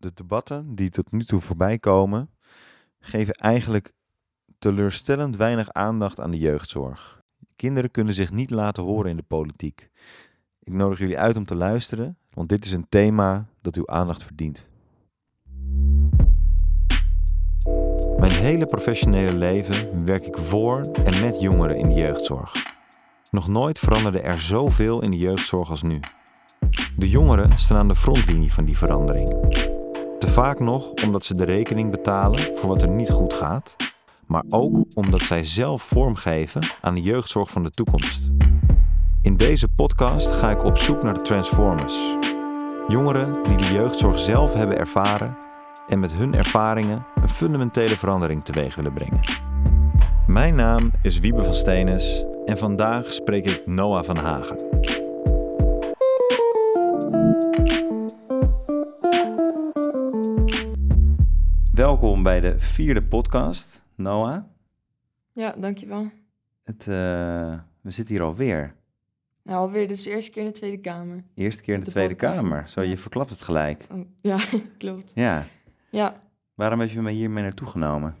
de debatten die tot nu toe voorbij komen, geven eigenlijk teleurstellend weinig aandacht aan de jeugdzorg. Kinderen kunnen zich niet laten horen in de politiek. Ik nodig jullie uit om te luisteren, want dit is een thema dat uw aandacht verdient. Mijn hele professionele leven werk ik voor en met jongeren in de jeugdzorg. Nog nooit veranderde er zoveel in de jeugdzorg als nu. De jongeren staan aan de frontlinie van die verandering. Te vaak nog omdat ze de rekening betalen voor wat er niet goed gaat, maar ook omdat zij zelf vormgeven aan de jeugdzorg van de toekomst. In deze podcast ga ik op zoek naar de Transformers. Jongeren die de jeugdzorg zelf hebben ervaren en met hun ervaringen een fundamentele verandering teweeg willen brengen. Mijn naam is Wiebe van Steenes en vandaag spreek ik Noah van Hagen. Welkom bij de vierde podcast, Noah. Ja, dankjewel. Het, uh, we zitten hier alweer. Nou, alweer. Dit is de eerste keer in de Tweede Kamer. Eerste keer in de, de Tweede podcast. Kamer. Zo, je verklapt het gelijk. Oh, ja, klopt. Ja. Ja. Waarom heb je me hiermee naartoe genomen?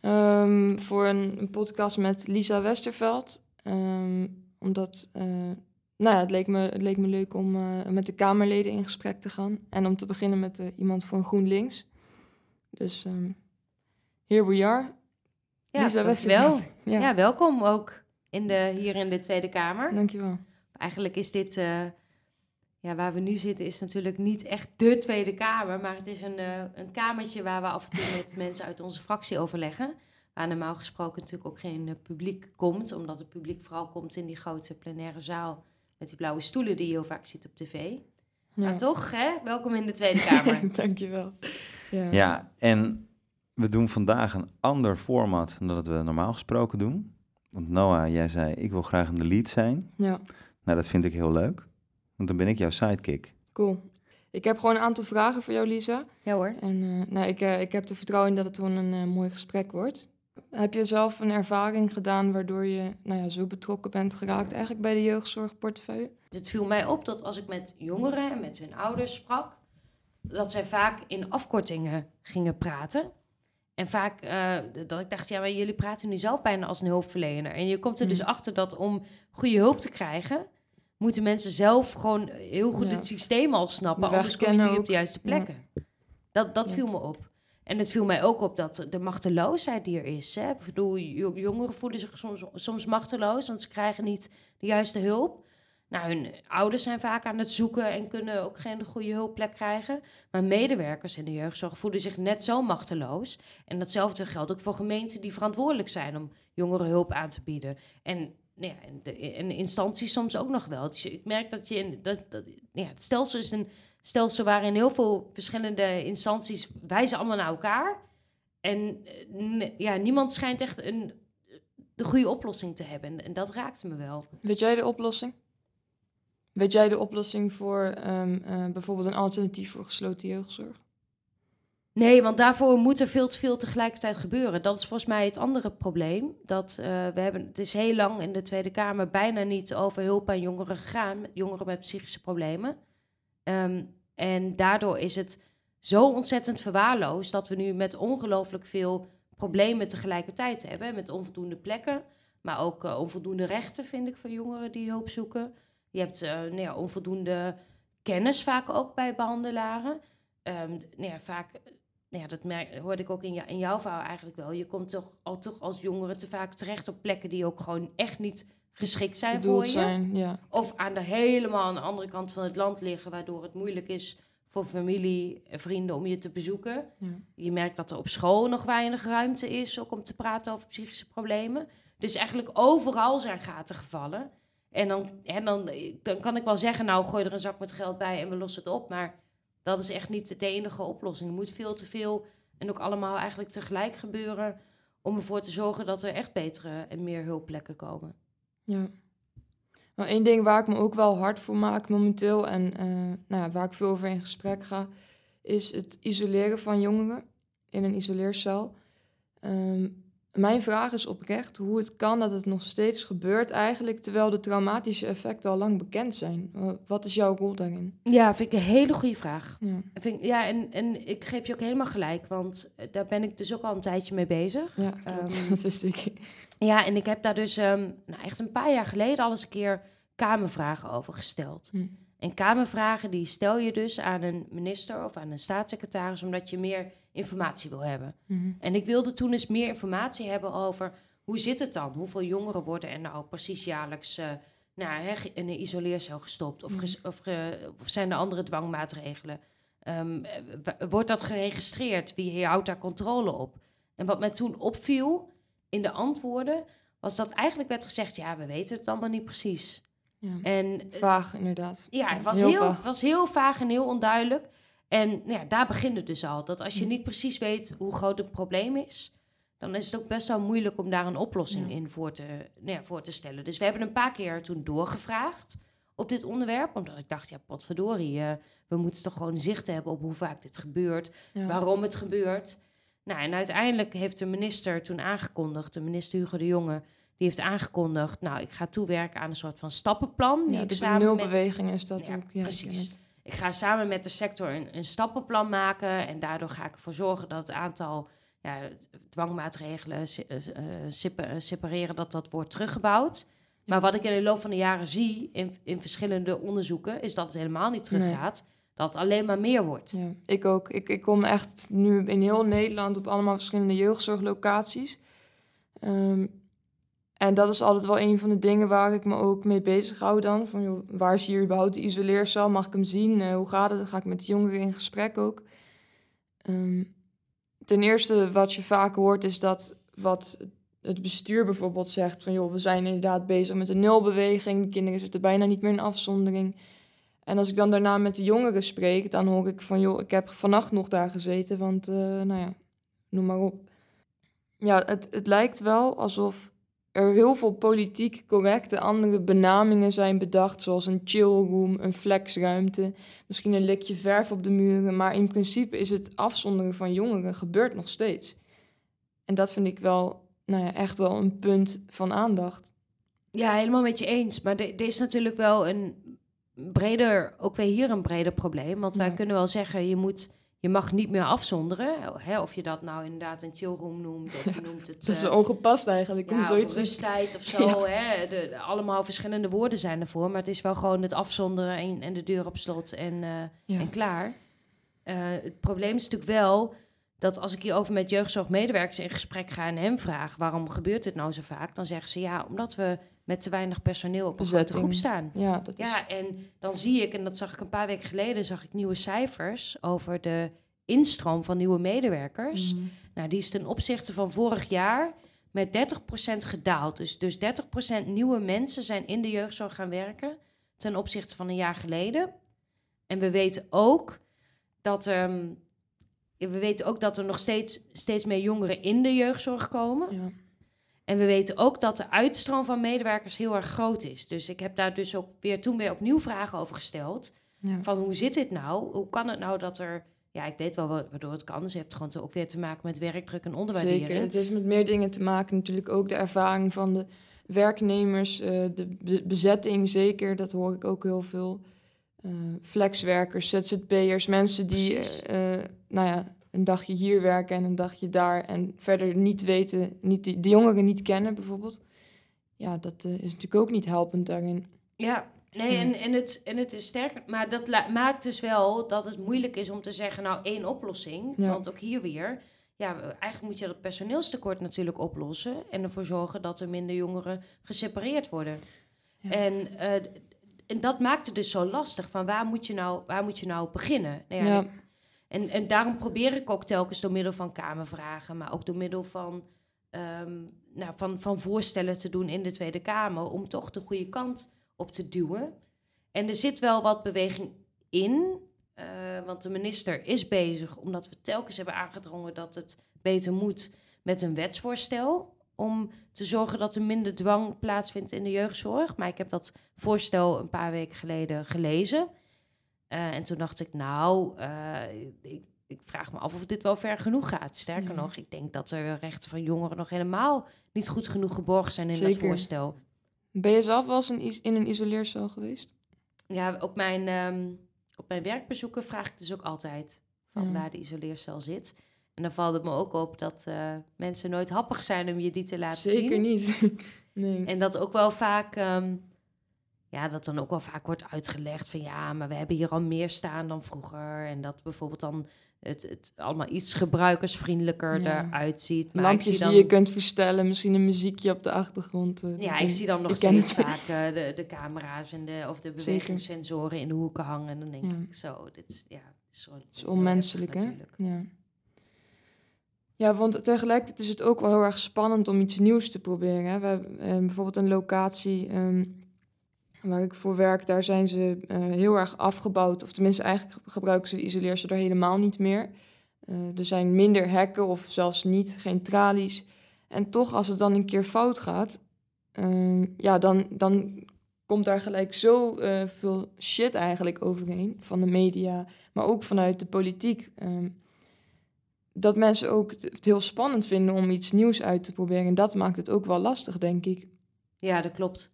Um, voor een, een, podcast met Lisa Westerveld. Um, omdat, uh, nou ja, het leek me, het leek me leuk om uh, met de Kamerleden in gesprek te gaan. En om te beginnen met iemand van GroenLinks. Dus um, here we are. Ja, Lisa Westerveld. Ja. ja, welkom ook in de, hier in de Tweede Kamer. Dankjewel. Eigenlijk is dit ja, waar we nu zitten is natuurlijk niet echt de Tweede Kamer, maar het is een, uh, een kamertje waar we af en toe met mensen uit onze fractie overleggen. Waar normaal gesproken natuurlijk ook geen uh, publiek komt, omdat het publiek vooral komt in die grote plenaire zaal met die blauwe stoelen die je heel vaak ziet op tv. Ja. Maar toch, hè? welkom in de Tweede Kamer. Dankjewel. Ja. ja, en we doen vandaag een ander format dan dat we normaal gesproken doen. Want Noah, jij zei, ik wil graag in de lead zijn. Ja. Nou, dat vind ik heel leuk. Want dan ben ik jouw sidekick. Cool. Ik heb gewoon een aantal vragen voor jou, Lisa. Ja hoor. En uh, nou, ik, uh, ik heb er vertrouwen in dat het gewoon een uh, mooi gesprek wordt. Heb je zelf een ervaring gedaan waardoor je nou ja, zo betrokken bent geraakt eigenlijk bij de jeugdzorgportefeuille? Het viel mij op dat als ik met jongeren en met hun ouders sprak, dat zij vaak in afkortingen gingen praten. En vaak dat ik dacht, ja, maar jullie praten nu zelf bijna als een hulpverlener. En je komt er dus mm. achter dat om goede hulp te krijgen, moeten mensen zelf gewoon heel goed het systeem al snappen. Anders kom je niet op de juiste plekken. Dat, dat viel me op. En het viel mij ook op dat de machteloosheid die er is. Hè. Ik bedoel, jongeren voelen zich soms, soms machteloos, want ze krijgen niet de juiste hulp. Nou, hun ouders zijn vaak aan het zoeken en kunnen ook geen goede hulpplek krijgen. Maar medewerkers in de jeugdzorg voelen zich net zo machteloos. En datzelfde geldt ook voor gemeenten die verantwoordelijk zijn om jongeren hulp aan te bieden. En nou ja, en, de, en instanties soms ook nog wel. Dus ik merk dat je in dat, dat ja, het stelsel is een stelsel waarin heel veel verschillende instanties wijzen allemaal naar elkaar. En ja, niemand schijnt echt een, de goede oplossing te hebben. En, en dat raakte me wel. Weet jij de oplossing? Weet jij de oplossing voor um, uh, bijvoorbeeld een alternatief voor gesloten jeugdzorg? Nee, want daarvoor moet er veel te veel tegelijkertijd gebeuren. Dat is volgens mij het andere probleem. Dat uh, we hebben, het is heel lang in de Tweede Kamer bijna niet over hulp aan jongeren gegaan, jongeren met psychische problemen. Um, en daardoor is het zo ontzettend verwaarloosd dat we nu met ongelooflijk veel problemen tegelijkertijd hebben. Met onvoldoende plekken, maar ook uh, onvoldoende rechten, vind ik, voor jongeren die hulp zoeken. Je hebt uh, nou ja, onvoldoende kennis vaak ook bij behandelaren. Um, nou ja, vaak nou ja, dat merk, hoorde ik ook in, jou, in jouw verhaal eigenlijk wel. Je komt toch al toch als jongere te vaak terecht op plekken die ook gewoon echt niet geschikt zijn voor je. Zijn, ja. Of aan de helemaal aan de andere kant van het land liggen, waardoor het moeilijk is voor familie en vrienden om je te bezoeken. Ja. Je merkt dat er op school nog weinig ruimte is ook om te praten over psychische problemen. Dus eigenlijk overal zijn gaten gevallen. En dan, en dan, dan kan ik wel zeggen, nou gooi er een zak met geld bij en we lossen het op. Maar dat is echt niet de enige oplossing. Er moet veel te veel en ook allemaal eigenlijk tegelijk gebeuren om ervoor te zorgen dat er echt betere en meer hulpplekken komen. Ja. Nou, één ding waar ik me ook wel hard voor maak momenteel en uh, nou ja, waar ik veel over in gesprek ga, is het isoleren van jongeren in een isoleercel. Um, mijn vraag is oprecht hoe het kan dat het nog steeds gebeurt eigenlijk, terwijl de traumatische effecten al lang bekend zijn. Eh, Wat is jouw rol daarin? Ja, vind ik een hele goede vraag. Ja, Vind ik- ja, en, en ik geef je ook helemaal gelijk, want eh, daar ben ik dus ook al een tijdje mee bezig. ja. Ehm, dat wist ik. Ja, en ik heb daar dus ehm, nou, echt een paar jaar geleden al eens een keer Kamervragen over gesteld. Hm. En Kamervragen die stel je dus aan een minister of aan een staatssecretaris omdat je meer informatie wil hebben. Mhm. En ik wilde toen eens meer informatie hebben over hoe zit het dan? Hoeveel jongeren worden er nou precies jaarlijks eh, nou, hè, in een isoleercel gestopt? Of, Mhm. of, zijn er andere dwangmaatregelen? Ehm, eh, wordt dat geregistreerd? Wie houdt daar controle op? En wat mij toen opviel in de antwoorden, was dat eigenlijk werd gezegd: ja, we weten het allemaal niet precies. Ja. En eh, Vaag, inderdaad. ja, het was heel, vaag. was heel vaag en heel onduidelijk. En nou ja, daar begint het dus al. Dat als je Mm. niet precies weet hoe groot het probleem is, dan is het ook best wel moeilijk om daar een oplossing Ja. in voor te, nou ja, voor te stellen. Dus we hebben een paar keer toen doorgevraagd op dit onderwerp. Omdat ik dacht, ja, potverdorie, eh, we moeten toch gewoon zicht hebben op hoe vaak dit gebeurt Ja. waarom het gebeurt. Nou, en uiteindelijk heeft de minister toen aangekondigd, de minister Hugo de Jonge, die heeft aangekondigd, nou, ik ga toewerken aan een soort van stappenplan. die Ja, ik de samen met, nulbeweging is dat ook. Ja, precies. Ik ga samen met de sector een, een stappenplan maken en daardoor ga ik ervoor zorgen dat het aantal ja, dwangmaatregelen, eh, eh, eh, separeren, dat dat wordt teruggebouwd. Maar wat ik in de loop van de jaren zie in, in verschillende onderzoeken, is dat het helemaal niet Nee. teruggaat. Dat het alleen maar meer wordt. Ja, ik ook. Ik, ik kom echt nu in heel Nederland op allemaal verschillende jeugdzorglocaties. Ehm, en dat is altijd wel een van de dingen waar ik me ook mee bezig hou dan. Van, joh, waar is hier überhaupt de isoleercel? Mag ik hem zien? Eh, hoe gaat het? Dan ga ik met de jongeren in gesprek ook. Ehm, ten eerste, wat je vaak hoort, is dat wat het bestuur bijvoorbeeld zegt... van joh, we zijn inderdaad bezig met een nulbeweging. De kinderen zitten bijna niet meer in afzondering. En als ik dan daarna met de jongeren spreek, dan hoor ik van, joh, ik heb vannacht nog daar gezeten, want, eh, nou ja, noem maar op. Ja, het, het lijkt wel alsof er heel veel politiek correcte andere benamingen zijn bedacht, zoals een chillroom, een flexruimte, misschien een likje verf op de muren, maar in principe is het afzonderen van jongeren gebeurt nog steeds. En dat vind ik wel, nou ja, echt wel een punt van aandacht. Ja, helemaal met je eens. Maar er is natuurlijk wel een breder, ook weer hier een breder probleem. Want wij Ja. kunnen wel zeggen, je, moet, je mag niet meer afzonderen. Hè, of je dat nou inderdaad een chillroom noemt, of noemt het... Dat is eh, ongepast eigenlijk, om ja, zoiets of rusttijd of zo. Ja. Hè? De, de- allemaal verschillende woorden zijn ervoor. Maar het is wel gewoon het afzonderen en, en de deur op slot en, eh, en klaar. Eh, het probleem is natuurlijk wel dat als ik hierover met jeugdzorgmedewerkers in gesprek ga en hen vraag... waarom gebeurt dit nou zo vaak? Dan zeggen ze ja, omdat we met te weinig personeel op een grote groep staan. Ja, dat is... Ja, en dan zie ik, en dat zag ik een paar weken geleden... zag ik nieuwe cijfers over de instroom van nieuwe medewerkers... Mhm. Nou, die is ten opzichte van vorig jaar met 30% gedaald. Dus, dus 30% nieuwe mensen zijn in de jeugdzorg gaan werken ten opzichte van een jaar geleden. En we weten ook dat, ehm, we weten ook dat er nog steeds, steeds meer jongeren in de jeugdzorg komen. Ja. En we weten ook dat de uitstroom van medewerkers heel erg groot is. Dus ik heb daar dus ook weer toen weer opnieuw vragen over gesteld. Ja. Van hoe zit dit nou? Hoe kan het nou dat er... Ja, ik weet wel wa- waardoor het kan. Dus het heeft gewoon ook weer te maken met werkdruk en onderwaardering. Zeker. Het heeft met meer dingen te maken. Natuurlijk ook de ervaring van de werknemers, eh, de be- bezetting zeker. Dat hoor ik ook heel veel. Eh, flexwerkers, ZZP'ers, mensen die eh, nou ja, een dagje hier werken en een dagje daar. En verder niet weten, niet de jongeren niet kennen bijvoorbeeld. Ja, dat eh, is natuurlijk ook niet helpend daarin. Ja, nee. En, en, het, en het is sterk. Maar dat maakt dus wel dat het moeilijk is om te zeggen, nou, één oplossing. Ja. Want ook hier weer, ja, eigenlijk moet je dat personeelstekort natuurlijk oplossen. En ervoor zorgen dat er minder jongeren gesepareerd worden. Ja. En, eh, en dat maakt het dus zo lastig. Van waar moet je nou, waar moet je nou beginnen? Nou ja, Ja. En, en daarom probeer ik ook telkens door middel van kamervragen, maar ook door middel van, ehm, nou, van, van voorstellen te doen in de Tweede Kamer, om toch de goede kant op te duwen. En er zit wel wat beweging in, eh, want de minister is bezig, omdat we telkens hebben aangedrongen dat het beter moet, met een wetsvoorstel. Om te zorgen dat er minder dwang plaatsvindt in de jeugdzorg. Maar ik heb dat voorstel een paar weken geleden gelezen. Eh, en toen dacht ik, nou, eh, ik, ik vraag me af of dit wel ver genoeg gaat. Sterker Ja. nog, ik denk dat er rechten van jongeren nog helemaal niet goed genoeg geborgd zijn in dat Zeker. voorstel. Ben je zelf wel eens in een isoleercel geweest? Ja, op mijn, ehm, op mijn werkbezoeken vraag ik dus ook altijd van Ja. waar de isoleercel zit. En dan valt het me ook op dat eh, mensen nooit happig zijn om je die te laten zien. Zeker niet. nee. En dat ook wel vaak, ehm, ja, dat dan ook wel vaak wordt uitgelegd van ja, maar we hebben hier al meer staan dan vroeger. En dat bijvoorbeeld dan het, het allemaal iets gebruikersvriendelijker Ja. eruit ziet. Maar Lampjes dan, die je kunt verstellen, misschien een muziekje op de achtergrond. eh, ja, ik zie dan nog ik steeds vaak eh, de, de camera's en de, of de bewegingssensoren in de hoeken hangen. En dan denk Ja. ik zo, dit is, ja, Het is onmenselijk, hè? Ja. ja, want tegelijkertijd is het ook wel heel erg spannend om iets nieuws te proberen. Hè. We hebben eh, bijvoorbeeld een locatie ehm, waar ik voor werk, daar zijn ze eh, heel erg afgebouwd. Of tenminste, eigenlijk ge- gebruiken ze de isoleerster er helemaal niet meer. Eh, er zijn minder hekken of zelfs niet, geen tralies. En toch, als het dan een keer fout gaat, ehm, ja, dan, dan komt daar gelijk zo eh, veel shit eigenlijk overheen van de media, maar ook vanuit de politiek. ehm, dat mensen ook het heel spannend vinden om iets nieuws uit te proberen. En dat maakt het ook wel lastig, denk ik. Ja, dat klopt.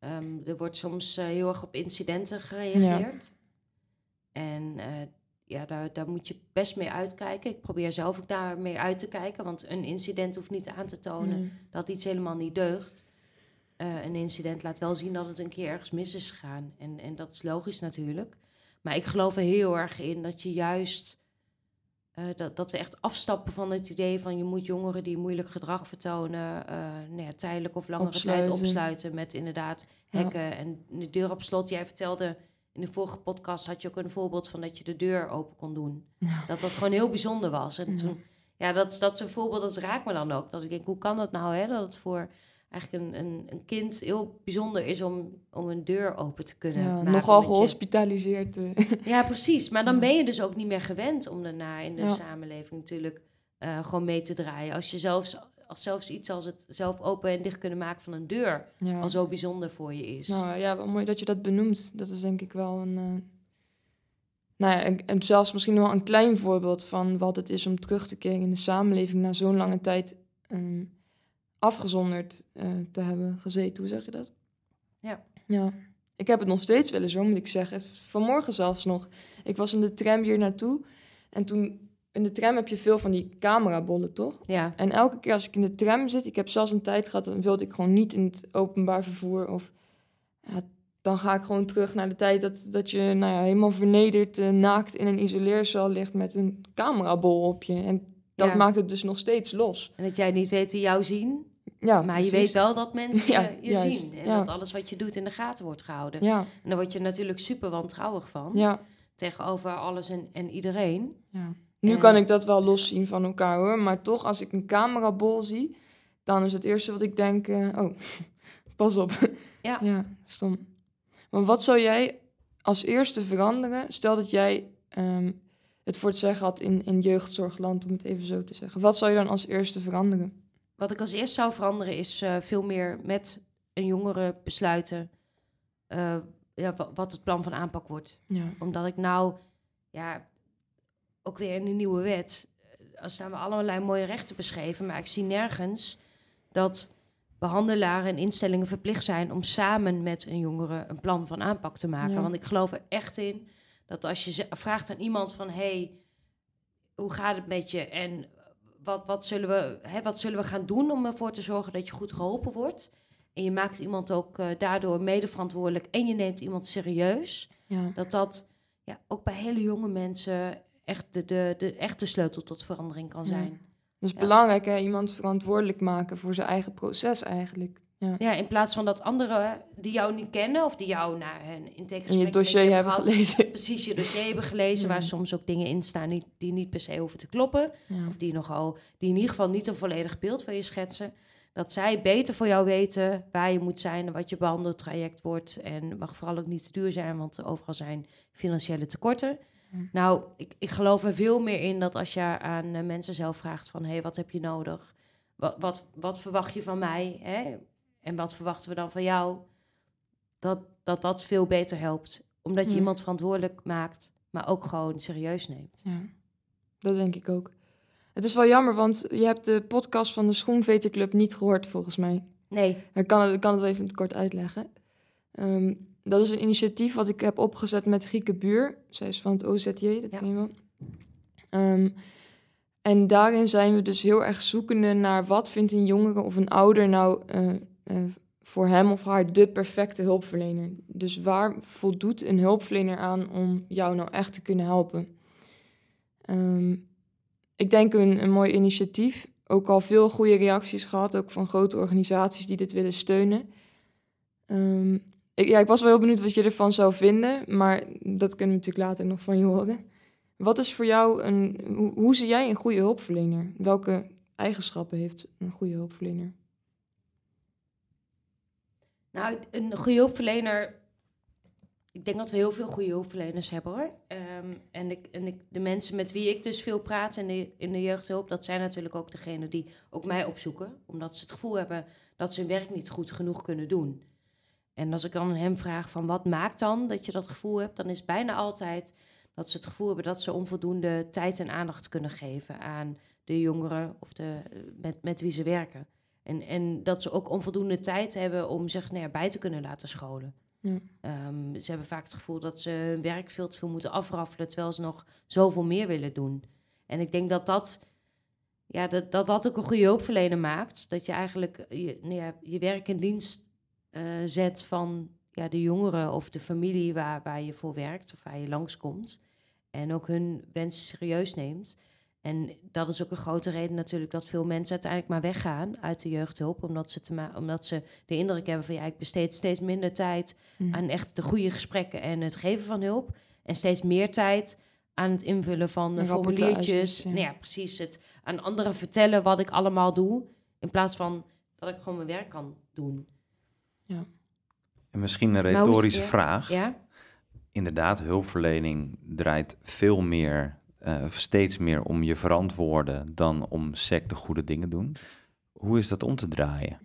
Ehm, er wordt soms eh, heel erg op incidenten gereageerd. En eh, ja, daar, daar moet je best mee uitkijken. Ik probeer zelf ook daar mee uit te kijken. Want een incident hoeft niet aan te tonen dat iets helemaal niet deugt. Eh, een incident laat wel zien dat het een keer ergens mis is gegaan. En, en dat is logisch natuurlijk. Maar ik geloof er heel erg in dat je juist... eh, dat, dat we echt afstappen van het idee van je moet jongeren die moeilijk gedrag vertonen, eh, nou ja, tijdelijk of langere tijd Opsluiten. met inderdaad Ja. hekken en de deur op slot. Jij vertelde in de vorige podcast had je ook een voorbeeld van dat je de deur open kon doen. Ja. Dat dat gewoon heel bijzonder was. En Ja. toen, ja, dat, is- dat is een voorbeeld, dat raakt me dan ook. Dat ik denk, hoe kan dat nou, hè? Dat het voor eigenlijk een, een, een kind heel bijzonder is om, om een deur open te kunnen Ja, maken. nogal gehospitaliseerd. eh. Ja, precies. Maar dan ben je dus ook niet meer gewend om daarna in de Ja. samenleving natuurlijk eh, gewoon mee te draaien. Als je zelfs, als zelfs iets als het zelf open en dicht kunnen maken van een deur ja. al zo bijzonder voor je is. Nou ja, wel mooi dat je dat benoemt. Dat is denk ik wel een. eh, nou ja, en, en zelfs misschien wel een klein voorbeeld van wat het is om terug te keren in de samenleving na zo'n lange tijd ehm, afgezonderd eh, te hebben gezeten. Hoe zeg je dat? Ja. Ja. Ik heb het nog steeds wel eens, zo moet ik zeggen. Vanmorgen zelfs nog. Ik was in de tram hier naartoe. En toen, in de tram heb je veel van die camerabollen, toch? Ja, En elke keer als ik in de tram zit, ik heb zelfs een tijd gehad, dan wilde ik gewoon niet in het openbaar vervoer. Of ja, dan ga ik gewoon terug naar de tijd dat, dat je nou ja, helemaal vernederd, eh, naakt in een isoleercel ligt met een camerabol op je. En dat Ja. maakt het dus nog steeds los. en dat jij niet weet wie jou zien, Ja, maar je weet wel dat mensen Ja, je, je juist, zien. En ja. dat alles wat je doet in de gaten wordt gehouden. Ja, En daar word je natuurlijk super wantrouwig van. ja, Tegenover alles en, en iedereen. ja. Nu En- kan ik dat wel loszien van elkaar hoor, maar toch als ik een camerabol zie, dan is het eerste wat ik denk, eh, oh, pas op. Ja. ja, stom. Maar wat zou jij als eerste veranderen? Stel dat jij ehm, het voor het zeggen had in, in jeugdzorgland, om het even zo te zeggen. Wat zou je dan als eerste veranderen? Wat ik als eerst zou veranderen is eh, veel meer met een jongere besluiten eh, ja, wa- wat het plan van aanpak wordt. Ja, Omdat ik nou, ja, ook weer in de nieuwe wet, eh, er staan we allerlei mooie rechten beschreven, maar ik zie nergens dat behandelaren en instellingen verplicht zijn om samen met een jongere een plan van aanpak te maken. Ja. Want ik geloof er echt in dat als je vraagt aan iemand van, hey, hoe gaat het met je en wat, wat, zullen we, hè, wat zullen we gaan doen om ervoor te zorgen dat je goed geholpen wordt? En je maakt iemand ook eh, daardoor medeverantwoordelijk en je neemt iemand serieus ja, dat dat ja, ook bij hele jonge mensen echt de, de, de echte sleutel tot verandering kan Ja. zijn. dus Ja. belangrijk hè, iemand verantwoordelijk maken voor zijn eigen proces eigenlijk. Ja. Ja, in plaats van dat anderen die jou niet kennen of die jou naar een En intakegesprek je dossier hebben gehad, gelezen. precies je dossier hebben gelezen, Ja. waar soms ook dingen in staan die, die niet per se hoeven te kloppen. Ja. Of die nogal, die in ieder geval niet een volledig beeld van je schetsen. Dat zij beter voor jou weten waar je moet zijn en wat je behandeltraject wordt. En mag vooral ook niet te duur zijn, want overal zijn financiële tekorten. Nou, ik, ik geloof er veel meer in dat als je aan eh, mensen zelf vraagt van... hé, hey, wat heb je nodig? Wat, wat, wat verwacht je van mij? Hè? En wat verwachten we dan van jou? Dat dat, dat veel beter helpt. Omdat je Ja. iemand verantwoordelijk maakt, maar ook gewoon serieus neemt. Ja. dat denk ik ook. Het is wel jammer, want je hebt de podcast van de Schoenveterclub niet gehoord, volgens mij. Nee. Ik kan het, ik kan het wel even kort uitleggen. Ehm, dat is een initiatief wat ik heb opgezet met Gieke Buur. Zij is van het OZJ, dat Ja. ken je wel. Ehm, en daarin zijn we dus heel erg zoekende naar wat vindt een jongere of een ouder nou eh, eh, voor hem of haar de perfecte hulpverlener. Dus waar voldoet een hulpverlener aan om jou nou echt te kunnen helpen? Ehm, ik denk een, mooi initiatief. Ook al veel goede reacties gehad, ook van grote organisaties die dit willen steunen. Ehm, ik, ja, ik was wel heel benieuwd wat je ervan zou vinden, maar dat kunnen we natuurlijk later nog van je horen. Wat is voor jou een. Hoe zie jij een goede hulpverlener? Welke eigenschappen heeft een goede hulpverlener? Nou, een goede hulpverlener. Ik denk dat we heel veel goede hulpverleners hebben hoor. Ehm, en ik, en ik, de mensen met wie ik dus veel praat in de, in de jeugdhulp, dat zijn natuurlijk ook degenen die ook mij opzoeken. Omdat ze het gevoel hebben dat ze hun werk niet goed genoeg kunnen doen. En als ik dan hem vraag van wat maakt dan dat je dat gevoel hebt, dan is bijna altijd dat ze het gevoel hebben dat ze onvoldoende tijd en aandacht kunnen geven aan de jongeren of de, met, met wie ze werken. En, en dat ze ook onvoldoende tijd hebben om zich nou ja, bij te kunnen laten scholen. Ja. Ehm, ze hebben vaak het gevoel dat ze hun werk veel te veel moeten afraffelen, terwijl ze nog zoveel meer willen doen. En ik denk dat dat, ja, dat, dat, dat ook een goede hulpverlener maakt. Dat je eigenlijk je, nou ja, je werk in dienst eh, zet van ja, de jongeren of de familie waar, waar je voor werkt of waar je langskomt. En ook hun wensen serieus neemt. En dat is ook een grote reden natuurlijk dat veel mensen uiteindelijk maar weggaan uit de jeugdhulp. Omdat ze, te omdat ze de indruk hebben van ja, ik besteed steeds minder tijd Hm. aan echt de goede gesprekken en het geven van hulp. En steeds meer tijd aan het invullen van de formuliertjes. ja. Nou ja, precies. Het aan anderen vertellen wat ik allemaal doe. In plaats van dat ik gewoon mijn werk kan doen. En misschien een retorische ja. vraag. Ja? Inderdaad, hulpverlening draait veel meer, eh, steeds meer om je verantwoorden dan om sec de goede dingen doen. Hoe is dat om te draaien?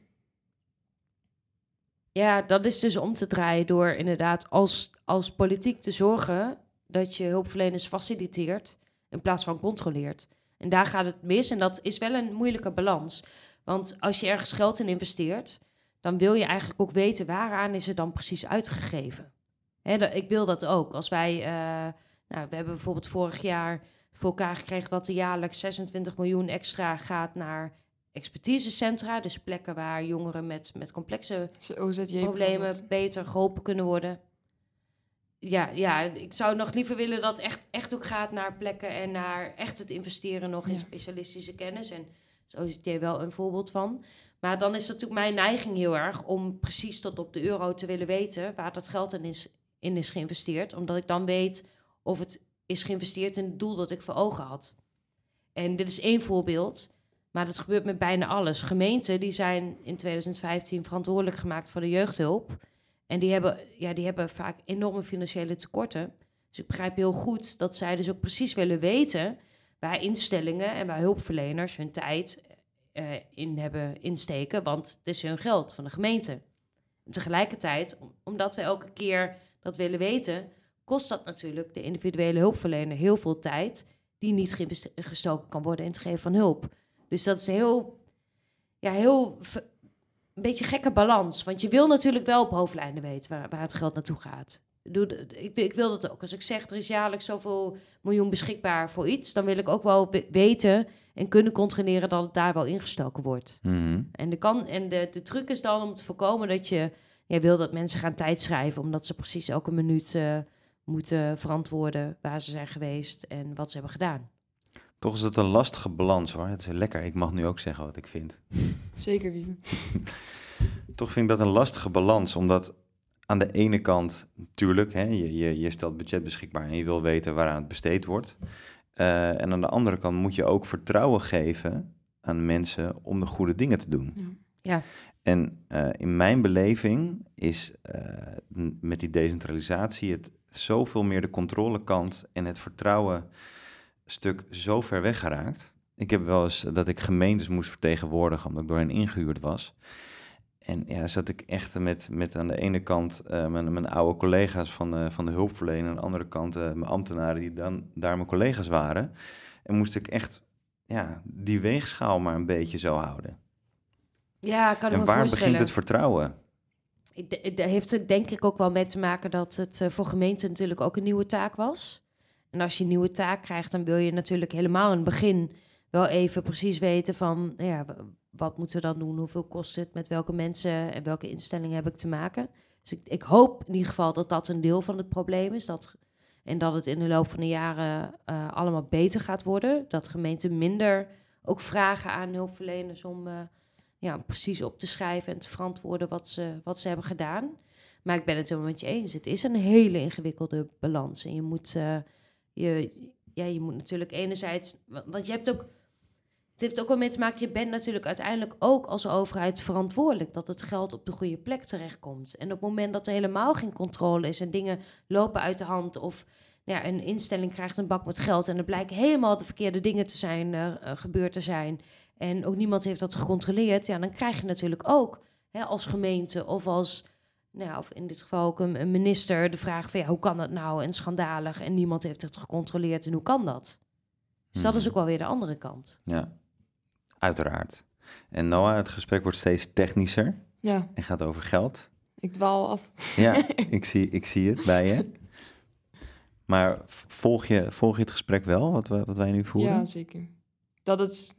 Ja, dat is dus om te draaien door inderdaad als, als politiek te zorgen dat je hulpverleners faciliteert in plaats van controleert. En daar gaat het mis en dat is wel een moeilijke balans. Want als je ergens geld in investeert, dan wil je eigenlijk ook weten waaraan is het dan precies uitgegeven. Hè, ik wil dat ook. Als wij, eh, nou, we hebben bijvoorbeeld vorig jaar voor elkaar gekregen dat er jaarlijks 26 miljoen extra gaat naar expertisecentra, dus plekken waar jongeren met, met complexe OZJ problemen beter geholpen kunnen worden. Ja, ja, ik zou nog liever willen dat echt, echt ook gaat naar plekken en naar echt het investeren nog in specialistische kennis. En zo is het wel een voorbeeld van. Maar dan is natuurlijk mijn neiging heel erg om precies tot op de euro te willen weten waar dat geld in is, in is geïnvesteerd. Omdat ik dan weet of het is geïnvesteerd in het doel dat ik voor ogen had. En dit is één voorbeeld. Maar dat gebeurt met bijna alles. Gemeenten die zijn in 2015 verantwoordelijk gemaakt voor de jeugdhulp. En die hebben, ja, die hebben vaak enorme financiële tekorten. Dus ik begrijp heel goed dat zij dus ook precies willen weten waar instellingen en waar hulpverleners hun tijd eh, in hebben insteken. Want het is hun geld van de gemeente. En tegelijkertijd, om- omdat we elke keer dat willen weten, kost dat natuurlijk de individuele hulpverlener heel veel tijd die niet gestoken kan worden in het geven van hulp. Dus dat is een heel, ja, heel een beetje gekke balans. Want je wil natuurlijk wel op hoofdlijnen weten waar, waar het geld naartoe gaat. Ik ik, wil dat ook. Als ik zeg er is jaarlijks zoveel miljoen beschikbaar voor iets, dan wil ik ook wel we- weten en kunnen controleren dat het daar wel ingestoken wordt. Mhm. En, de, kan, en de, de truc is dan om te voorkomen dat je ja, wil dat mensen gaan tijdschrijven, omdat ze precies elke minuut eh, moeten verantwoorden waar ze zijn geweest en wat ze hebben gedaan. Toch is het een lastige balans hoor. Het is lekker. Ik mag nu ook zeggen wat ik vind. Zeker, Wiebe. Toch vind ik dat een lastige balans, omdat aan de ene kant, natuurlijk, hè, je, je, je stelt budget beschikbaar en je wil weten waaraan het besteed wordt. Eh, en aan de andere kant moet je ook vertrouwen geven aan mensen om de goede dingen te doen. Ja. Ja. En eh, in mijn beleving is eh, met die decentralisatie het zoveel meer de controlekant en het vertrouwen stuk zo ver weggeraakt. Ik heb wel eens dat ik gemeentes moest vertegenwoordigen omdat ik door hen ingehuurd was. En ja, zat ik echt met, met aan de ene kant eh, mijn, mijn oude collega's van, eh, van de hulpverlening, aan de andere kant eh, mijn ambtenaren die dan daar mijn collega's waren. En moest ik echt ja, die weegschaal maar een beetje zo houden. Ja, ik kan en me waar voorstellen. begint het vertrouwen? Daar heeft het denk ik ook wel mee te maken dat het eh, voor gemeenten natuurlijk ook een nieuwe taak was. En als je een nieuwe taak krijgt, dan wil je natuurlijk helemaal in het begin wel even precies weten van, nou ja, wat moeten we dan doen? Hoeveel kost het? Met welke mensen en welke instellingen heb ik te maken? Dus ik, ik hoop in ieder geval dat dat een deel van het probleem is. Dat, en dat het in de loop van de jaren eh, allemaal beter gaat worden. Dat gemeenten minder ook vragen aan hulpverleners om eh, ja, precies op te schrijven en te verantwoorden wat ze, wat ze hebben gedaan. Maar ik ben het helemaal met je eens. Het is een hele ingewikkelde balans. En je moet, eh, je, ja, je moet natuurlijk enerzijds... wa- Want je hebt ook... Het heeft ook wel mee te maken, je bent natuurlijk uiteindelijk ook als overheid verantwoordelijk dat het geld op de goede plek terechtkomt. En op het moment dat er helemaal geen controle is en dingen lopen uit de hand of nou ja, een instelling krijgt een bak met geld en er blijken helemaal de verkeerde dingen te zijn, eh, gebeurd te zijn en ook niemand heeft dat gecontroleerd, ja, dan krijg je natuurlijk ook hè, als gemeente of als, nou ja, of in dit geval ook een, een minister, de vraag van ja, hoe kan dat nou en schandalig en niemand heeft het gecontroleerd en hoe kan dat? Dus dat is Mhm. ook wel weer de andere kant. Ja, uiteraard. En Noah, het gesprek wordt steeds technischer Ja, en gaat over geld. ik dwaal af. Ja, ik zie, ik zie het bij je. Maar volg je, volg je het gesprek wel, wat, we, wat wij nu voeren? Ja, zeker. Dat het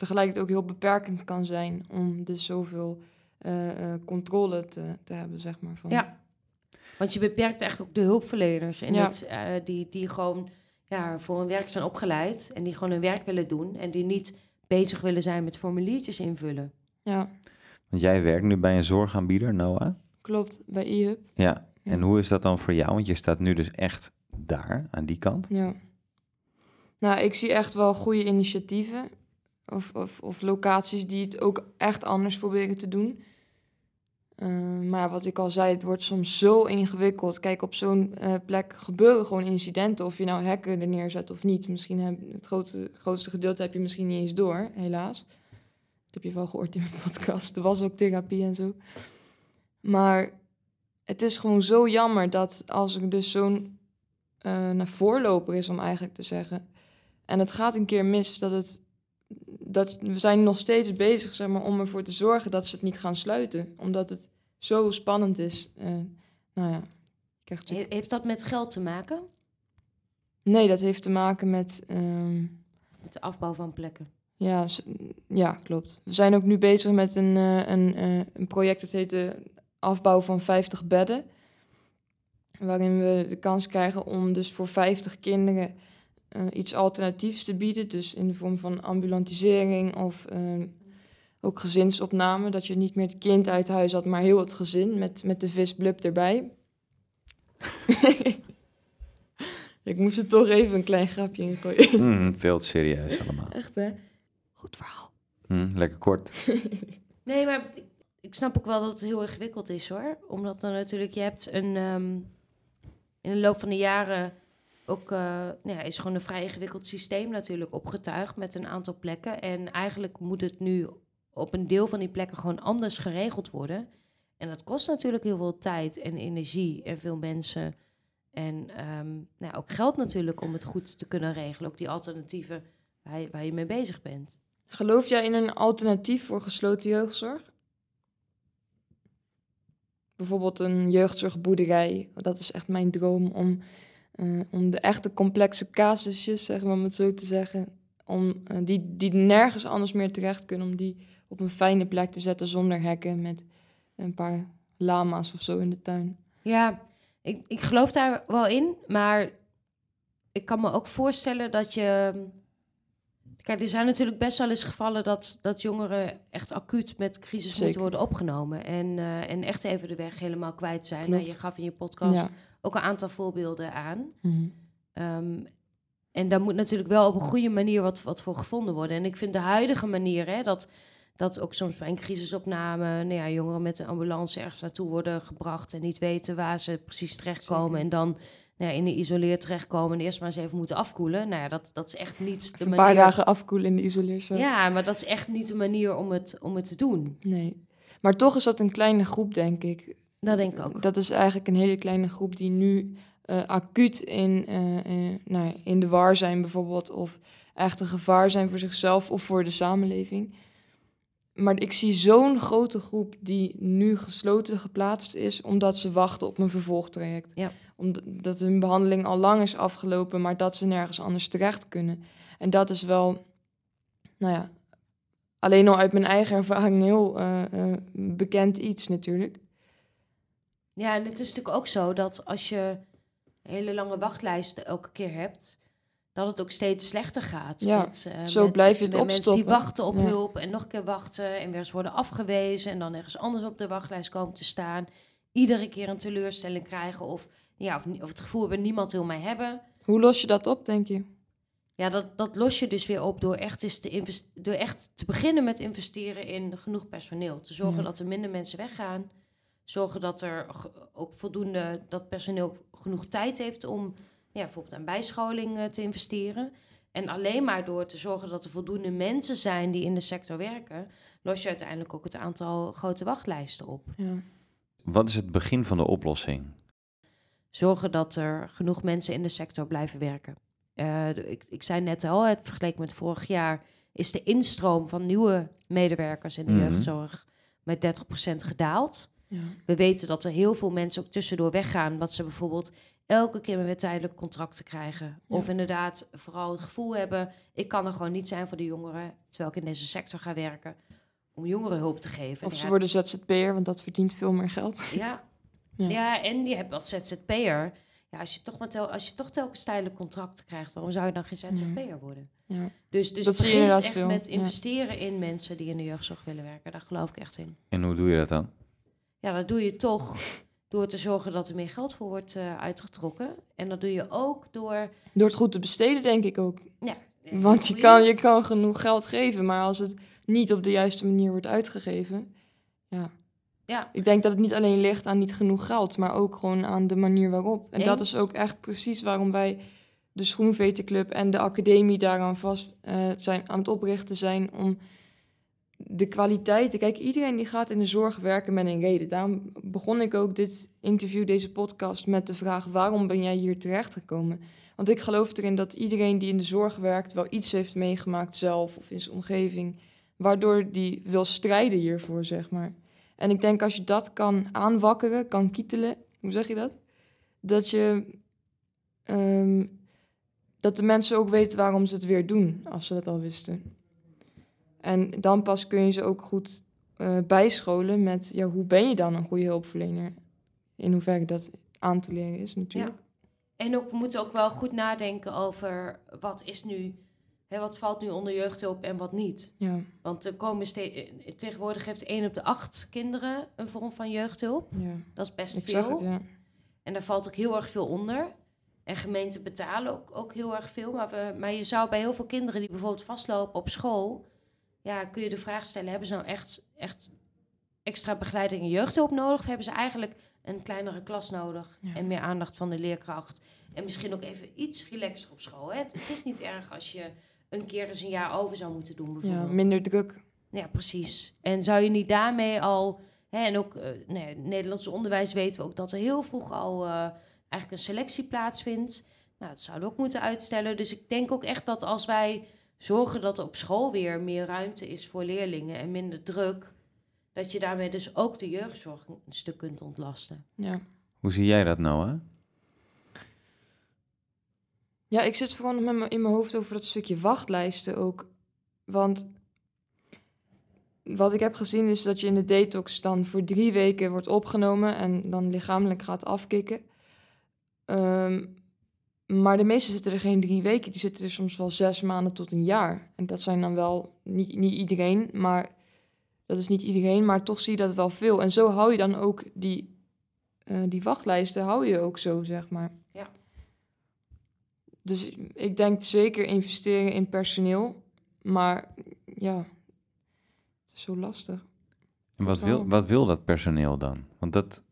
tegelijkertijd ook heel beperkend kan zijn om dus zoveel eh, eh, controle te, te hebben, zeg maar. Van, Ja. Want je beperkt echt ook de hulpverleners. En Ja. het, eh, die, die gewoon ja, voor hun werk zijn opgeleid. En die gewoon hun werk willen doen. En die niet bezig willen zijn met formuliertjes invullen. ja, Want jij werkt nu bij een zorgaanbieder, Noah. klopt. Bij e-hub. Ja. Ja. En hoe is dat dan voor jou? Want je staat nu dus echt daar, aan die kant. Ja. Nou, ik zie echt wel goede initiatieven. Of, of, of locaties die het ook echt anders proberen te doen. Eh, maar wat ik al zei, het wordt soms zo ingewikkeld. Kijk, op zo'n eh, plek gebeuren gewoon incidenten. Of je nou hekken er neerzet of niet. Misschien heb, het grootste, grootste gedeelte heb je misschien niet eens door, helaas. Dat heb je wel gehoord in mijn podcast. Er was ook therapie en zo. Maar het is gewoon zo jammer dat als er dus zo'n eh naar voorloper is, om eigenlijk te zeggen. En het gaat een keer mis dat het. Dat, we zijn nog steeds bezig zeg maar, om ervoor te zorgen dat ze het niet gaan sluiten. Omdat het zo spannend is. Eh, nou ja, krijg He- heeft dat met geld te maken? Nee, dat heeft te maken met. ehm, Met de afbouw van plekken? ja, ja, klopt. We zijn ook nu bezig met een, eh, een, eh, een project dat heet de afbouw van 50 bedden. Waarin we de kans krijgen om dus voor 50 kinderen eh, iets alternatiefs te bieden. Dus in de vorm van ambulantisering of eh, ook gezinsopname. Dat je niet meer het kind uit huis had, maar heel het gezin met, met de visblub erbij. Ik moest er toch even een klein grapje in gooien. Mm, veel te serieus allemaal. Echt hè? Goed verhaal. Mm, lekker kort. Nee, maar ik, ik snap ook wel dat het heel ingewikkeld is hoor. Omdat dan natuurlijk, je hebt een. ehm, in de loop van de jaren ook. eh, nou ja, is gewoon een vrij ingewikkeld systeem natuurlijk opgetuigd met een aantal plekken. En eigenlijk moet het nu op een deel van die plekken gewoon anders geregeld worden. En dat kost natuurlijk heel veel tijd en energie en veel mensen. En ehm, nou ja, ook geld natuurlijk om het goed te kunnen regelen. Ook die alternatieven waar je, waar je mee bezig bent. Geloof jij in een alternatief voor gesloten jeugdzorg? Bijvoorbeeld een jeugdzorgboerderij. Dat is echt mijn droom om, eh, om de echte complexe casusjes, zeg maar om het zo te zeggen, om, eh, die, die nergens anders meer terecht kunnen, om die op een fijne plek te zetten zonder hekken met een paar lama's of zo in de tuin. Ja, ik, ik geloof daar wel in, maar ik kan me ook voorstellen dat je. Kijk, er zijn natuurlijk best wel eens gevallen dat, dat jongeren echt acuut met crisis Zeker. moeten worden opgenomen. En, eh, en echt even de weg helemaal kwijt zijn. Nou, je gaf in je podcast Ja. Ook een aantal voorbeelden aan. Mhm. Ehm, en daar moet natuurlijk wel op een goede manier wat, wat voor gevonden worden. En ik vind de huidige manier, hè, dat, dat ook soms bij een crisisopname... Nou ja, jongeren met een ambulance ergens naartoe worden gebracht... en niet weten waar ze precies terechtkomen. Zeker. En dan nou ja, in de isoleer terechtkomen en eerst maar eens even moeten afkoelen. Nou ja, dat, dat is echt niet de Even een manier... paar dagen afkoelen in de isoleercel. Ja, maar dat is echt niet de manier om het, om het te doen. Nee. Maar toch is dat een kleine groep, denk ik. Dat denk ik ook. Dat is eigenlijk een hele kleine groep die nu eh, acuut in, eh, in, nou, in de war zijn bijvoorbeeld, of echt een gevaar zijn voor zichzelf of voor de samenleving. Maar ik zie zo'n grote groep die nu gesloten geplaatst is, omdat ze wachten op een vervolgtraject. Ja. Omdat hun behandeling al lang is afgelopen, maar dat ze nergens anders terecht kunnen. En dat is wel, nou ja, alleen al uit mijn eigen ervaring heel eh, eh, bekend iets natuurlijk. Ja, en het is natuurlijk ook zo dat als je hele lange wachtlijsten elke keer hebt, dat het ook steeds slechter gaat. Ja, met, eh, zo met- blijf je het Mensen die wachten op Ja. hulp en nog een keer wachten en weer eens worden afgewezen en dan ergens anders op de wachtlijst komen te staan. Iedere keer een teleurstelling krijgen of, ja, of, of het gevoel hebben niemand wil mij hebben. Hoe los je dat op, denk je? Ja, dat, dat los je dus weer op door echt, eens te door echt te beginnen met investeren in genoeg personeel. Te zorgen Ja. dat er minder mensen weggaan. Zorgen dat er ook voldoende, dat personeel genoeg tijd heeft om ja, bijvoorbeeld aan bijscholing eh, te investeren. En alleen maar door te zorgen dat er voldoende mensen zijn die in de sector werken, los je uiteindelijk ook het aantal grote wachtlijsten op. Ja. Wat is het begin van de oplossing? zorgen dat er genoeg mensen in de sector blijven werken. Eh, ik, ik zei net al, het vergeleken met vorig jaar is de instroom van nieuwe medewerkers in de Mhm. jeugdzorg met 30% gedaald. Ja. We weten dat er heel veel mensen ook tussendoor weggaan, wat ze bijvoorbeeld elke keer weer tijdelijk contracten krijgen. Ja. Of inderdaad vooral het gevoel hebben, ik kan er gewoon niet zijn voor de jongeren, terwijl ik in deze sector ga werken, om jongeren hulp te geven. Of ze Ja, worden ZZP'er, want dat verdient veel meer geld. ja. Ja. Ja. en je hebt als ZZP'er... Ja, als je toch, maar tel, als je toch telkens tijdelijk contracten krijgt... waarom zou je dan geen ZZP'er worden? Ja. Dus, dus Dat het begint echt veel, met ja. investeren in mensen... die in de jeugdzorg willen werken. Daar geloof ik echt in. En hoe doe je dat dan? Ja, dat doe je toch door te zorgen dat er meer geld voor wordt eh, uitgetrokken. En dat doe je ook door... Door het goed te besteden, denk ik ook. Ja, Want je kan, je kan genoeg geld geven, maar als het niet op de juiste manier wordt uitgegeven. Ja. Ja, Ik denk dat het niet alleen ligt aan niet genoeg geld, maar ook gewoon aan de manier waarop. En dat is ook echt precies waarom wij de Schoenveterclub en de academie daaraan vast eh, zijn, aan het oprichten zijn om de kwaliteiten. Kijk, iedereen die gaat in de zorg werken met een reden. Daarom begon ik ook dit interview, deze podcast, met de vraag: waarom ben jij hier terechtgekomen? Want ik geloof erin dat iedereen die in de zorg werkt wel iets heeft meegemaakt zelf of in zijn omgeving, waardoor die wil strijden hiervoor, zeg maar. En ik denk als je dat kan aanwakkeren, kan kietelen, hoe zeg je dat? Dat je ehm, dat de mensen ook weten waarom ze het weer doen, als ze dat al wisten. En dan pas kun je ze ook goed eh, bijscholen met, ja, hoe ben je dan een goede hulpverlener? In hoeverre dat aan te leren is natuurlijk. En ook, we moeten ook wel goed nadenken over wat is nu... Hè, wat valt nu onder jeugdhulp en wat niet. Ja, Want er komen ste- eh, tegenwoordig heeft 1 op de 8 kinderen een vorm van jeugdhulp. ja. Dat is best Ik veel. het, ja. En daar valt ook heel erg veel onder. En gemeenten betalen ook, ook heel erg veel. Maar, we, maar je zou bij heel veel kinderen die bijvoorbeeld vastlopen op school... Ja, kun je de vraag stellen, hebben ze nou echt, echt extra begeleiding en jeugdhulp nodig? Of hebben ze eigenlijk een kleinere klas nodig Ja. en meer aandacht van de leerkracht? En misschien ook even iets relaxer op school. Hè? Het, het is niet erg als je een keer eens een jaar over zou moeten doen ja, bijvoorbeeld. minder druk. Ja, precies. En zou je niet daarmee al... Hè, en ook eh nee, het Nederlandse onderwijs weten we ook dat er heel vroeg al eh, eigenlijk een selectie plaatsvindt. Nou, dat zouden we ook moeten uitstellen. Dus ik denk ook echt dat als wij zorgen dat er op school weer meer ruimte is voor leerlingen en minder druk, dat je daarmee dus ook de jeugdzorg een stuk kunt ontlasten. Ja. Hoe zie jij dat, Noah? Ja, ik zit vooral nog met me in mijn hoofd over dat stukje wachtlijsten ook. Want wat ik heb gezien is dat je in de detox dan voor drie weken wordt opgenomen en dan lichamelijk gaat afkicken. Ehm, maar de meesten zitten er geen drie weken, die zitten er soms wel zes maanden tot een jaar. En dat zijn dan wel niet, niet iedereen, maar dat is niet iedereen, maar toch zie je dat wel veel. En zo hou je dan ook die, eh, die wachtlijsten, hou je ook zo, zeg maar. Ja. Dus ik denk zeker investeren in personeel. Maar ja, het is zo lastig. En wat wil, wat wil dat personeel dan? Want dat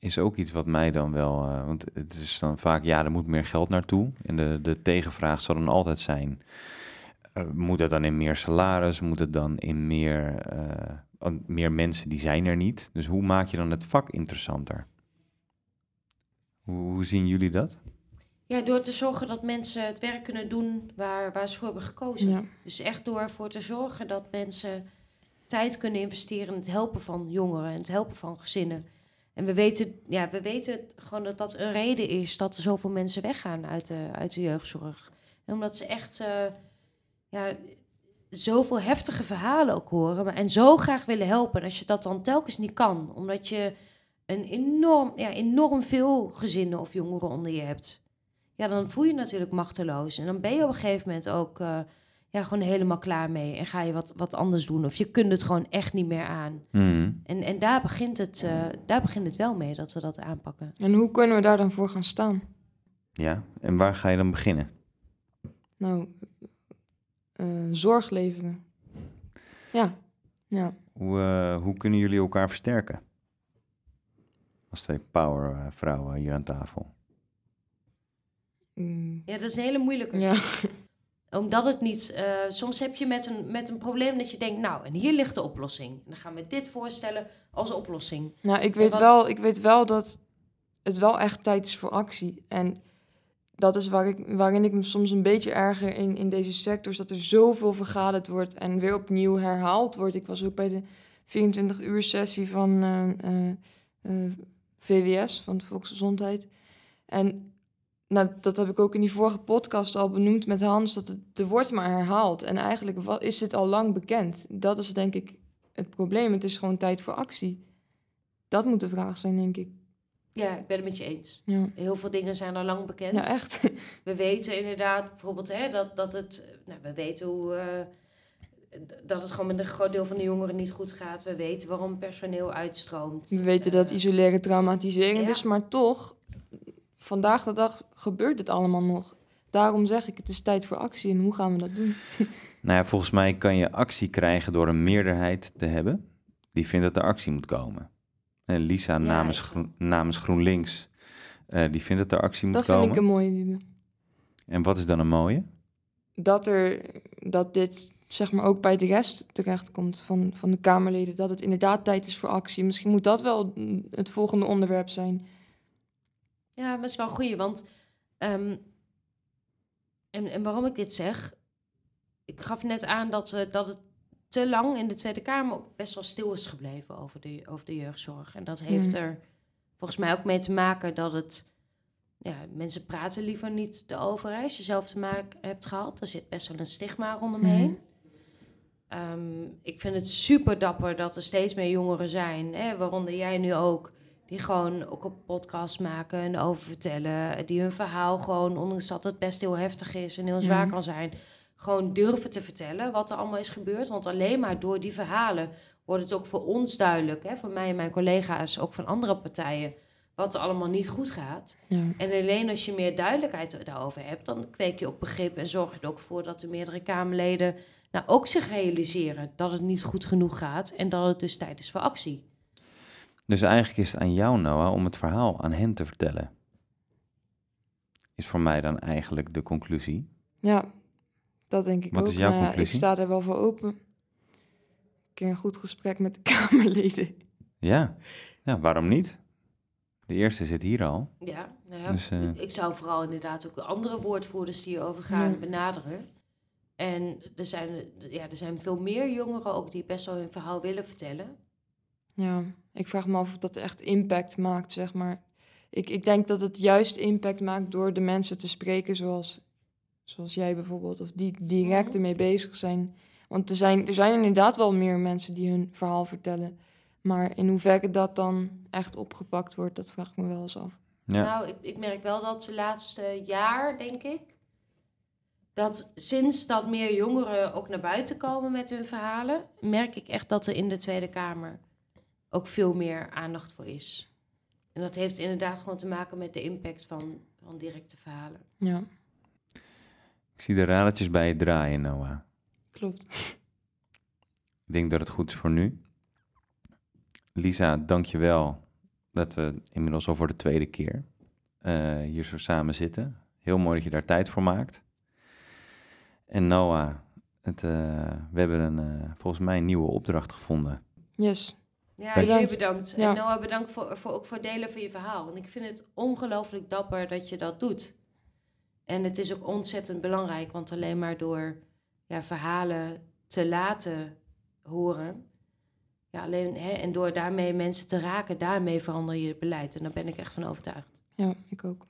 is ook iets wat mij dan wel... eh, want het is dan vaak, ja, er moet meer geld naartoe. En de, de tegenvraag zal dan altijd zijn... eh, moet het dan in meer salaris? Moet het dan in meer, eh, an- meer mensen die zijn er niet? Dus hoe maak je dan het vak interessanter? Hoe, hoe zien jullie dat? Ja, door te zorgen dat mensen het werk kunnen doen waar, waar ze voor hebben gekozen. Ja. Dus echt door ervoor te zorgen dat mensen tijd kunnen investeren in het helpen van jongeren en het helpen van gezinnen. En we weten, ja, we weten gewoon dat dat een reden is dat er zoveel mensen weggaan uit de, uit de jeugdzorg. En omdat ze echt eh, ja, zoveel heftige verhalen ook horen maar, en zo graag willen helpen. En als je dat dan telkens niet kan, omdat je een enorm, ja, enorm veel gezinnen of jongeren onder je hebt. Ja, dan voel je je natuurlijk machteloos. En dan ben je op een gegeven moment ook eh, ja, gewoon helemaal klaar mee. En ga je wat, wat anders doen. Of je kunt het gewoon echt niet meer aan. Mhm. En, en daar, begint het, eh, daar begint het wel mee dat we dat aanpakken. En hoe kunnen we daar dan voor gaan staan? Ja, en waar ga je dan beginnen? Nou, eh, zorg leveren. Ja, ja. Hoe, eh, hoe kunnen jullie elkaar versterken? Als twee powervrouwen hier aan tafel. Mm, Ja, dat is een hele moeilijke. ja. Omdat het niet... eh, soms heb je met een, met een probleem dat je denkt... Nou, en hier ligt de oplossing. En dan gaan we dit voorstellen als oplossing. Nou, ik weet, wat- wel, ik weet wel dat het wel echt tijd is voor actie. En dat is waar ik, waarin ik me soms een beetje erger in, in deze sector... is dat er zoveel vergaderd wordt en weer opnieuw herhaald wordt. Ik was ook bij de 24-uur sessie van eh, eh, VWS, van de Volksgezondheid. En nou, dat heb ik ook in die vorige podcast al benoemd met Hans... dat het, er wordt maar herhaald. En eigenlijk is dit al lang bekend. Dat is denk ik het probleem. Het is gewoon tijd voor actie. Dat moet de vraag zijn, denk ik. Ja, ik ben het met je eens. Ja, Heel veel dingen zijn al lang bekend. ja echt. We weten inderdaad bijvoorbeeld hè, dat, dat het... Nou, we weten hoe... eh, dat het gewoon met een groot deel van de jongeren niet goed gaat. We weten waarom personeel uitstroomt. We weten dat Eh, isoleren traumatiserend ja. is, maar toch, vandaag de dag gebeurt het allemaal nog. Daarom zeg ik, het is tijd voor actie. En hoe gaan we dat doen? Nou ja, volgens mij kan je actie krijgen door een meerderheid te hebben die vindt dat er actie moet komen. En Lisa namens, is- Groen- namens GroenLinks, eh, die vindt dat er actie moet Dat komen. vind ik een mooie. En wat is dan een mooie? Dat, er, dat dit zeg maar ook bij de rest terechtkomt van, van de Kamerleden. Dat het inderdaad tijd is voor actie. Misschien moet dat wel het volgende onderwerp zijn. Ja, maar het is wel een goeie, want... ehm, en, en waarom ik dit zeg... Ik gaf net aan dat, we, dat het te lang in de Tweede Kamer ook best wel stil is gebleven over de, over de jeugdzorg. En dat heeft Mhm. er volgens mij ook mee te maken dat het... Ja, mensen praten liever niet erover. hè. Als je zelf te maken hebt gehad, er zit best wel een stigma rondomheen. Ehm, ik vind het super dapper dat er steeds meer jongeren zijn, hè, waaronder jij nu ook, die gewoon ook een podcast maken en over vertellen. Die hun verhaal gewoon, ondanks dat het best heel heftig is en heel zwaar Mhm. kan zijn, gewoon durven te vertellen wat er allemaal is gebeurd. Want alleen maar door die verhalen wordt het ook voor ons duidelijk, hè, voor mij en mijn collega's, ook van andere partijen, wat er allemaal niet goed gaat. Ja. En alleen als je meer duidelijkheid daarover hebt, dan kweek je ook begrip en zorg je er ook voor dat de meerdere Kamerleden nou ook zich realiseren dat het niet goed genoeg gaat en dat het dus tijd is voor actie. Dus eigenlijk is het aan jou, Noah, om het verhaal aan hen te vertellen. Is voor mij dan eigenlijk de conclusie. Ja, dat denk ik Wat ook. is jouw Maar ja, ik conclusie? sta er wel voor open. Een keer een goed gesprek met de Kamerleden. Ja, ja waarom niet? De eerste zit hier al. Ja, nou ja, Dus, eh, ik, ik zou vooral inderdaad ook andere woordvoerders die hierover gaan Ja. benaderen. En er zijn, ja, er zijn veel meer jongeren ook die best wel hun verhaal willen vertellen. Ja, ik vraag me af of dat echt impact maakt, zeg maar. Ik, ik denk dat het juist impact maakt door de mensen te spreken zoals, zoals jij bijvoorbeeld. Of die direct ermee bezig zijn. Want er zijn, er zijn inderdaad wel meer mensen die hun verhaal vertellen. Maar in hoeverre dat dan echt opgepakt wordt, dat vraag ik me wel eens af. Ja. Nou, ik, ik merk wel dat de laatste jaar, denk ik, dat sinds dat meer jongeren ook naar buiten komen met hun verhalen, merk ik echt dat er in de Tweede Kamer ook veel meer aandacht voor is. En dat heeft inderdaad gewoon te maken met de impact van, van directe verhalen. Ja, Ik zie de radertjes bij je draaien, Noah. klopt. Ik denk dat het goed is voor nu. Lisa, dank je wel dat we inmiddels al voor de tweede keer eh, hier zo samen zitten. Heel mooi dat je daar tijd voor maakt. En Noah, het, eh, we hebben een, eh, volgens mij een nieuwe opdracht gevonden. Yes. Ja, Dank je. jullie bedankt. Ja. En Noah, bedankt voor, voor, ook voor het delen van je verhaal. Want ik vind het ongelooflijk dapper dat je dat doet. En het is ook ontzettend belangrijk, want alleen maar door ja, verhalen te laten horen... Ja, alleen, hè, en door daarmee mensen te raken, daarmee verander je het beleid. En daar ben ik echt van overtuigd. Ja, ik ook.